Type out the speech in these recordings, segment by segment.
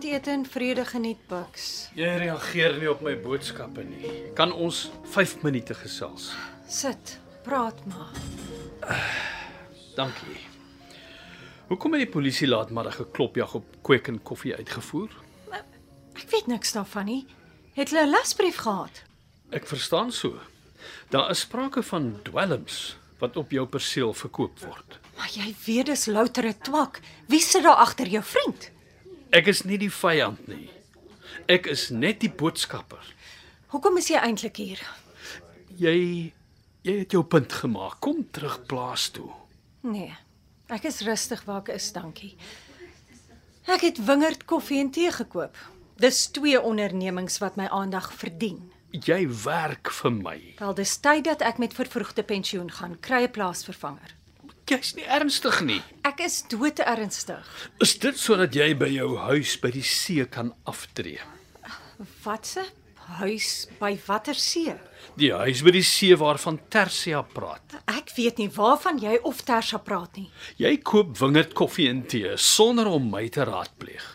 Aandete in vrede geniet, Bucks. Jy reageer nie op my boodskappe nie. Kan ons 5 minute gesels? Sit, praat maar. Dankie. Hoekom het die polisie laatmiddag 'n klopjag op Kwek en Koffie uitgevoer? Ek weet niks daarvan nie. Het hulle 'n lasbrief gehad? Ek verstaan so. Daar is sprake van dwelms wat op jou perseel verkoop word. Maar jy weet dis loutere twak. Wie sit daar agter jou vriend? Ek is nie die vyand nie. Ek is net die boodskapper. Hoekom is jy eintlik hier? Jy jy het jou punt gemaak. Kom terug plaas toe. Nee. Ek is rustig waar ek is, dankie. Ek het wingerd koffie en tee gekoop. Dis twee ondernemings wat my aandag verdien. Jy werk vir my. Wel, dis tyd dat ek met vervroegde pensioen gaan, kry 'n plaasvervanger. Jy's nie ernstig nie. Ek is dood ernstig. Is dit sodat jy by jou huis by die see kan aftree? Watse huis by watter see? Die huis by die see waarvan Tersia praat. Ek weet nie waarvan jy of Tersha praat nie. Jy koop wingerd koffie en tee sonder om my te raadpleeg.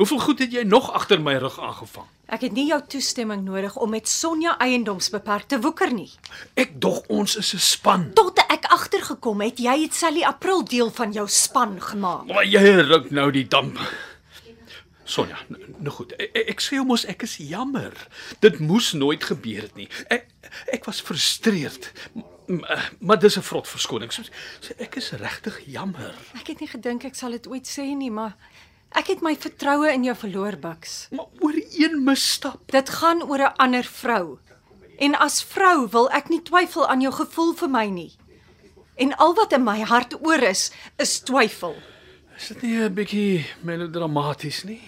Hoeveel goed het jy nog agter my rug aangevang? Ek het nie jou toestemming nodig om met Sonja eiendomsbeperk te woeker nie. Ek dog ons is 'n span. Tot ek agtergekom het jy het Sally April deel van jou span gemaak. Maar jy ruk nou die damp. Sonja, nou goed. Ek, ek sê mos ek is jammer. Dit moes nooit gebeur het nie. Ek ek was frustreerd. M- m- Maar dis 'n vrot verskoning. So, so ek is regtig jammer. Ek het nie gedink ek sal dit ooit sê nie, maar ek het my vertroue in jou verloor, Bucks. Maar oor een misstap. Dit gaan oor 'n ander vrou. En as vrou wil ek nie twyfel aan jou gevoel vir my nie. En al wat in my hart oor is, is twyfel. Is dit nie 'n bietjie melodramaties nie?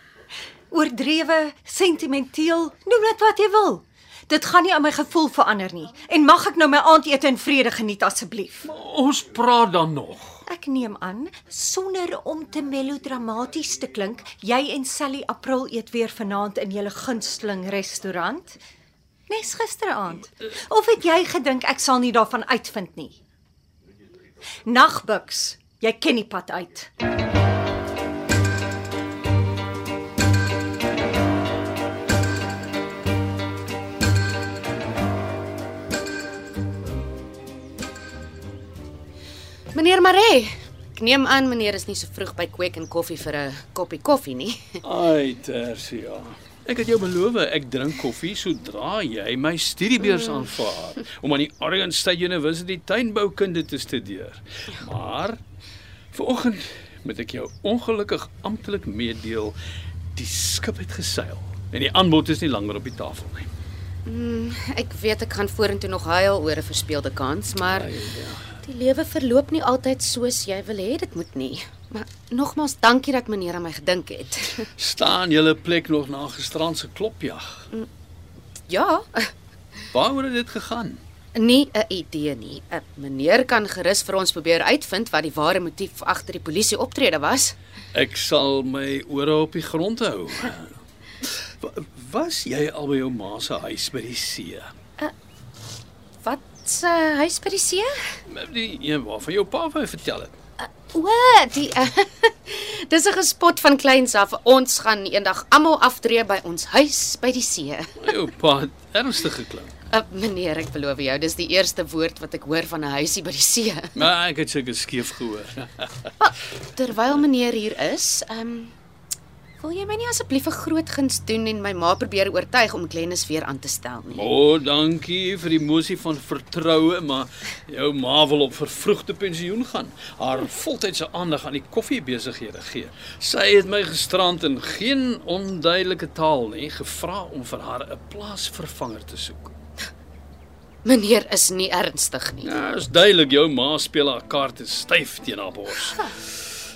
Oordrewe, sentimenteel, noem dit wat jy wil. Dit gaan nie aan my gevoel verander nie. En mag ek nou my aandete in vrede geniet asseblief? Ons praat dan nog. Ek neem aan sonder om te melodramaties te klink, jy en Sally April eet weer vanaand in julle gunsteling restaurant. Nes gisteraand. Of het jy gedink ek sal nie daarvan uitvind nie? Nagbuks, jy ken die pad uit. Meneer Maree, ek neem aan meneer is nie so vroeg by Kwek en Koffie vir 'n koppie koffie nie. Ai, Tersia. Ek het jou beloof ek drink koffie sodra jy my studiebeurs aanvaar om aan die Oregon State University tuinboukunde te studeer. Maar vanoggend moet ek jou ongelukkig amptelik meedeel die skip het geseil en die aanbod is nie langer op die tafel nie. Ek weet ek gaan vorentoe nog huil oor 'n verspeelde kans, maar Ai, ja. Die lewe verloop nie altyd soos jy wil hê dit moet nie. Maar nogmaals dankie dat meneer aan my gedink het. Staan julle plek nog na gisterand se klopjag? ja, Waaroor het dit gegaan? nie 'n idee nie. 'n Meneer kan gerus vir ons probeer uitvind wat die ware motief agter die polisie optrede was. Ek sal my ore op die grond hou. Wa- Was jy al by jou ma se huis by die see? Wat se uh, huis by die see? Die een waarvan jou pa vir my vertel het. O, die uh, Dis 'n gespot van kleins af. Ons gaan eendag almal aftree by ons huis by die see. Jou pa het ernstig geklink. Uh, meneer, ek beloof jou, dis die eerste woord wat ek hoor van 'n huisie by die see. Maar ek het seker skeef gehoor. Terwyl meneer hier is, ehm um, Wil jy my nie asseblief 'n groot guns doen en my ma probeer oortuig om Glennis weer aan te stel nie? O, oh, dankie vir die mosie van vertroue, maar jou ma wil op vervroegde pensioen gaan. Haar voltydse aandag aan die koffiebesighede gee. Sy het my gisterand in geen onduidelike taal nie gevra om vir haar 'n plaasvervanger te soek. Meneer is nie ernstig nie. Ja, is duidelik jou ma speel haar kaarte styf teen haar bors.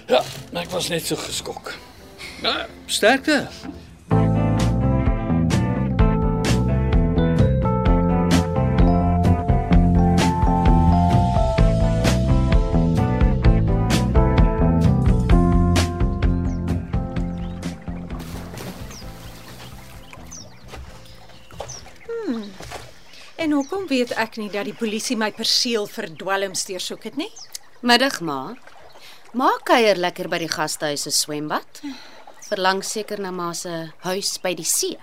Ja, maar ek was net so geskok. Ja, sterkte. En hoekom weet ek nie dat die polisie my perseel vir dwelms deursoek het nie? Middag ma. Ma kuier lekker by die gastehuis se swembad. Verlang seker na ma se huis by die see.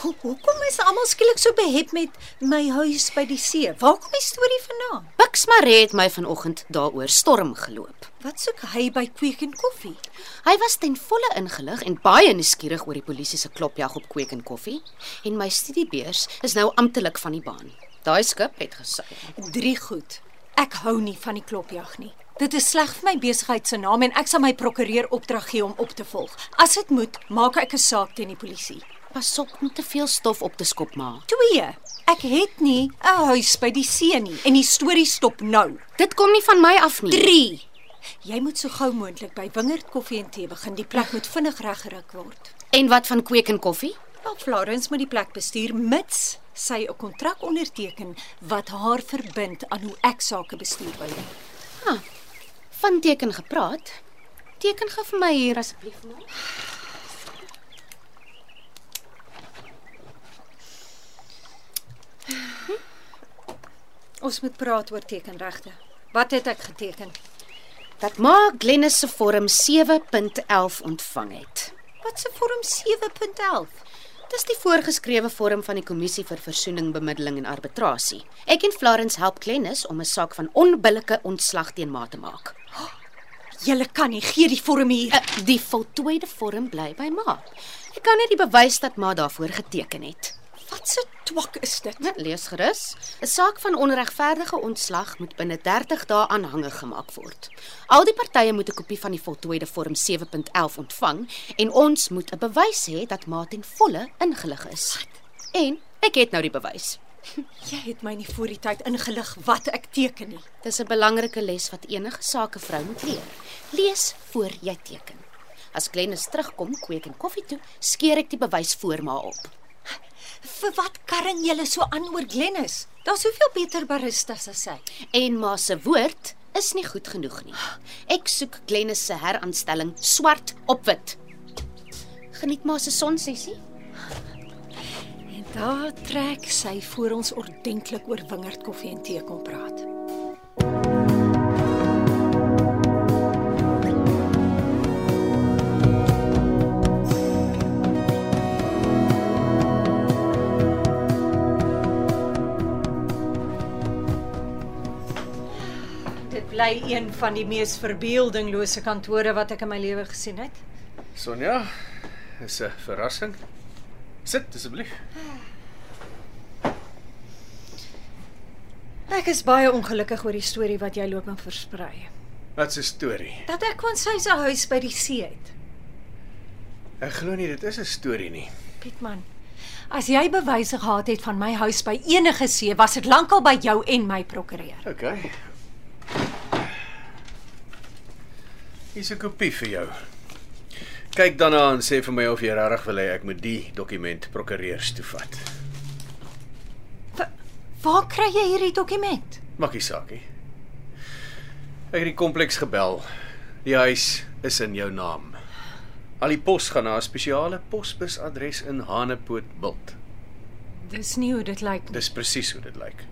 Ho hoekom is almal skielik so behep met my huis by die see? Waar kom die storie vandaan? Bux Maree het my vanoggend daaroor storm geloop. Wat soek hy by Kweek en Koffie? Hy was ten volle ingelig en baie nuuskierig oor die polisie se klopjag op Kweek en Koffie en my studiebeurs is nou amptelik van die baan. Daai skip het geseil. Drie goed. Ek hou nie van die klopjag nie. Dit is sleg vir my besigheid se naam en ek sal my prokureur opdrag gee om op te volg. As dit moet, maak ek 'n saak teen die polisie. Pas op om te veel stof op te skop ma. 2. Ek het nie 'n huis by die see nie en die storie stop nou. Dit kom nie van my af nie. 3. Jy moet so gou moontlik by Wingerd Koffie en Tee begin. Die plek moet vinnig reggeruk word. En wat van Kweek en Koffie? Wel Florence moet die plek bestuur mits sy 'n kontrak onderteken wat haar verbind aan hoe ek sake bestuur by hom. Van teken gepraat. Teken gou vir my hier asseblief ma. Ons moet praat oor tekenregte. Wat het ek geteken? Dat ma Glennis se vorm 7.11 ontvang het. Wat se vorm 7.11? Dis die voorgeskrewe vorm van die kommissie vir versoening, bemiddeling en arbitrasie. Ek en Florence help Glennis om 'n saak van onbillike ontslag teen ma te maak. Julle kan nie gee die vorm hier. Uh, die voltooide vorm bly by ma. Ek kan net die bewys dat ma daarvoor geteken het. Wat se twak is dit? Net lees gerus. 'n Saak van onregverdige ontslag moet binne 30 dae aanhangig gemaak word. Al die partye moet 'n kopie van die voltooide vorm 7.11 ontvang en ons moet 'n bewys hê dat ma ten volle ingelig is. En ek het nou die bewys. Jy het my nie voor die tyd ingelig wat ek teken nie. Dis 'n belangrike les wat enige sakevrou moet leer. Lees voor jy teken. As Glennis terugkom, kweek en koffie toe, skeer ek die bewys voor ma op. Vir wat karring julle so aan oor Glennis? Daar's soveel beter baristas as sy. En ma se woord is nie goed genoeg nie. Ek soek Glennis se heraanstelling swart op wit. Geniet ma se sonsessie. En daar trek sy voor ons ordentlik oor wingerd koffie en tee kom praat. Bly een van die mees verbeeldinglose kantore wat ek in my lewe gesien het. Sonja, is 'n verrassing. Sit asseblief. Ek is baie ongelukkig oor die storie wat jy loop en versprei. Wat 'n storie. Dat ek kon sy se huis by die see het. Ek glo nie dit is 'n storie nie. Pietman, as jy bewyse gehad het van my huis by enige see, was dit lankal by jou en my prokureur. OK. Hier's 'n kopie vir jou. Kyk daarna en sê vir my of jy regtig wil hê ek moet die dokument prokureurs toe vat. Wa- Waar kry jy hierdie dokument? Maak nie saak nie. Ek het die kompleks gebel. Die huis is in jou naam. Al die pos gaan na 'n spesiale posbusadres in Hanepoort Bult. Dis nie hoe dit lyk nie. Dis presies hoe dit lyk.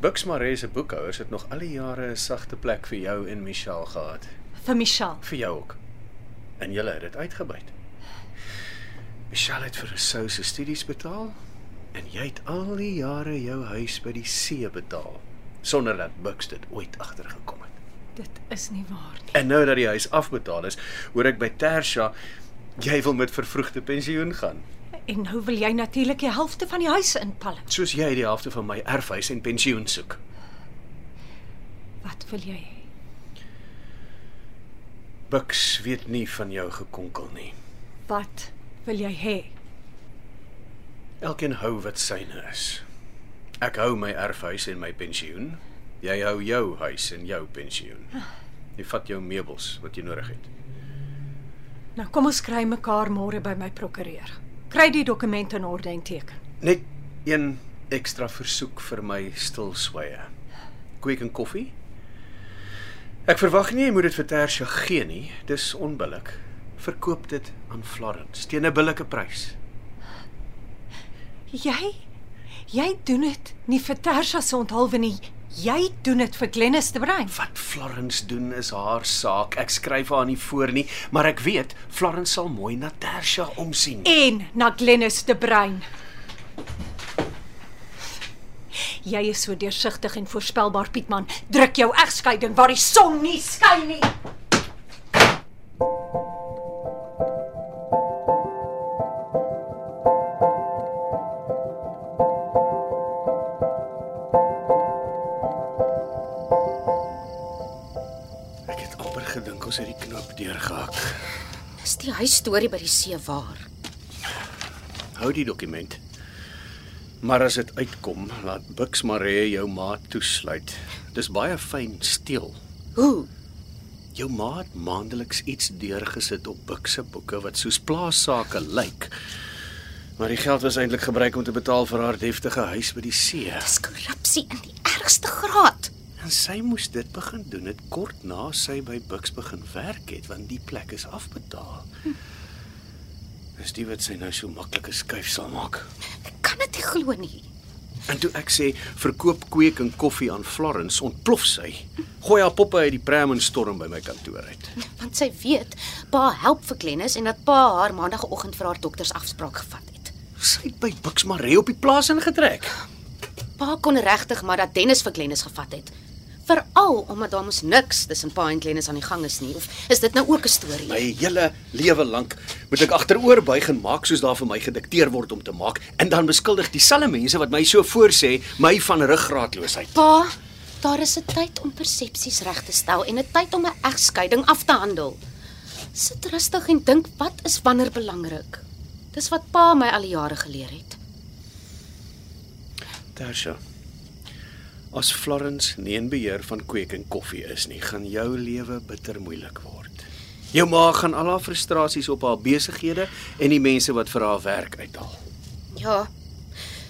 Bux Maree se boekhouers het nog al die jare 'n sagte plek vir jou en Michelle gehad. Vir Michelle. Vir jou ook. En julle het dit uitgebuit. Michelle het vir Sou se studies betaal en jy het al die jare jou huis by die see betaal sonder dat Bux dit ooit agtergekom het. Dit is nie waar nie. En nou dat die huis afbetaal is, hoor ek by Tersha jy wil met vervroegde pensioen gaan. En nou wil jy natuurlik die helfte van die huis inpalm. Soos jy die helfte van my erfhuis en pensioen soek. Wat wil jy hê? Bux weet nie van jou gekonkel nie. Wat wil jy hê? Elkeen hou wat syne is. Ek hou my erfhuis en my pensioen. Jy hou jou huis en jou pensioen. Jy vat jou meubels wat jy nodig het. Nou kom ons kry mekaar môre by my prokureur. Kry die dokumente in orde en teken. Net een ekstra versoek vir my stilswye. Kweek en koffie? Ek verwag nie jy moet dit vir Tersha gee nie. Dis onbillik. Verkoop dit aan Florence teen 'n billike prys. Jy jy doen dit nie vir Tersha se onthulwe nie. Jy doen dit vir Glennis de Bruin. Wat Florence doen is haar saak. Ek skryf haar nie voor nie, maar ek weet Florence sal mooi na Tersha omsien. En na Glennis de Bruin. Jy is so deursigtig en voorspelbaar, Pietman. Druk jou egskeiding waar die son nie skyn nie. Dis die huisstorie by die see waar. Hou die dokument. Maar as dit uitkom, laat Bux Maree jou maat toesluit. Dis baie fyn steel. Hoe? Jou maat maandeliks iets deurgesit op Bux se boeke wat soos plaasake lyk. Maar die geld was eintlik gebruik om te betaal vir haar deftige huis by die see. Dis korrupsie in die ergste graad. En sy moes dit begin doen het kort na sy by Bux begin werk het, want die plek is afbetaal. Dis die wat sy nou so maklike skuif sal maak. Ek kan dit nie glo nie. En toe ek sê verkoop kweek en koffie aan Florence, ontplof sy. Gooi haar poppe uit die pram en storm by my kantoor uit. Want sy weet pa help vir Glennis en dat pa haar maandagooggend vir haar doktersafspraak gevat het. Sy het by Bux Maree op die plaas ingetrek. Pa kon regtig maar dat Dennis vir Glennis gevat het. Veral omdat daar mos niks tussen pa en Glennis aan die gang is nie. Of is dit nou ook 'n storie? My hele lewe lank moet ek agteroor buig en maak soos daar vir my gedikteer word om te maak en dan beskuldig dieselfde mense wat my so voorsê my van ruggraatloosheid. Pa, daar is 'n tyd om persepsies reg te stel en 'n tyd om 'n egskeiding af te handel. Sit rustig en dink wat is wanneer belangrik. Dis wat pa my al die jare geleer het. Tersha. As Florence nie in beheer van kweek en koffie is nie, gaan jou lewe bitter moeilik word. Jou ma gaan al haar frustrasies op haar besighede en die mense wat vir haar werk uithaal. Ja.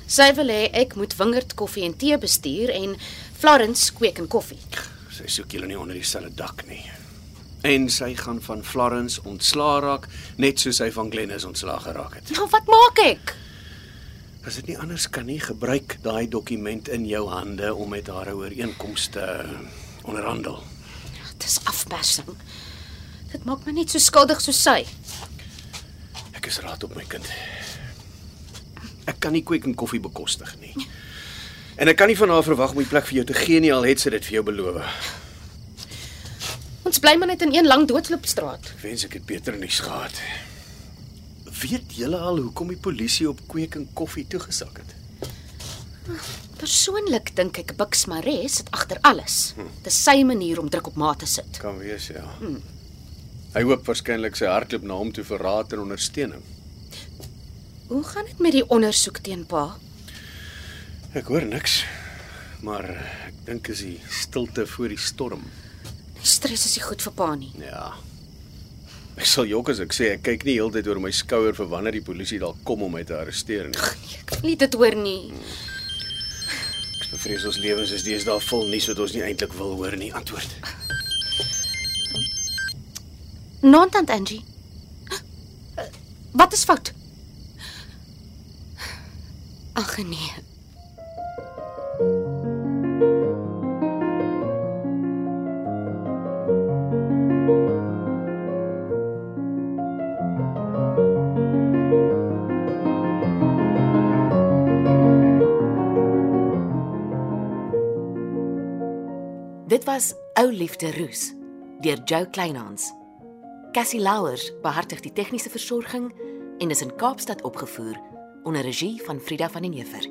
Sy wil hê ek moet wingerd koffie en tee bestuur en Florence kweek en koffie. Sy soek julle nie onder dieselfde dak nie. En sy gaan van Florence ontslaa raak, net soos sy van Glennis ontslaa geraak het. Nou wat maak ek? As dit nie anders kan nie, gebruik daai dokument in jou hande om met haar 'n ooreenkoms te onderhandel. Dis afpersing. Dit maak my net so skuldig soos sy. Ek is raad op my kind. Ek kan nie kweek en koffie bekostig nie. En ek kan nie van haar verwag om die plek vir jou te gee nie al het sy dit vir jou beloof. Ons bly maar net in een lang doodloopstraat. Ek wens ek het beter nuus gehad. Weet julle al hoekom die polisie op kweek en koffie toegesak het? Persoonlik dink ek Bux Maree sit agter alles. Dis sy manier om druk op ma te sit. Kan wees ja. Hmm. Hy hoop waarskynlik sy hardloop na hom toe vir raad en ondersteuning. Hoe gaan dit met die ondersoek teen pa? Ek hoor niks. Maar ek dink is die stilte voor die storm. Die stres is nie goed vir pa nie. Ja. Ek sal jok as ek sê ek kyk nie heeltyd oor my skouer vir wanneer die polisie dalk kom om my te arresteer nie. Ek wil nie dit hoor nie. Ek bevrees ons lewens is deesdae vol nuus wat ons nie eintlik wil hoor nie. Antwoord. Nontant Angie. Wat is fout? Ag nee. Was Ou Liefde Roos deur Jo Kleinhans. Cassie Louwers behartig die tegniese versorging en is in Kaapstad opgevoer onder regie van Frida van den Heever.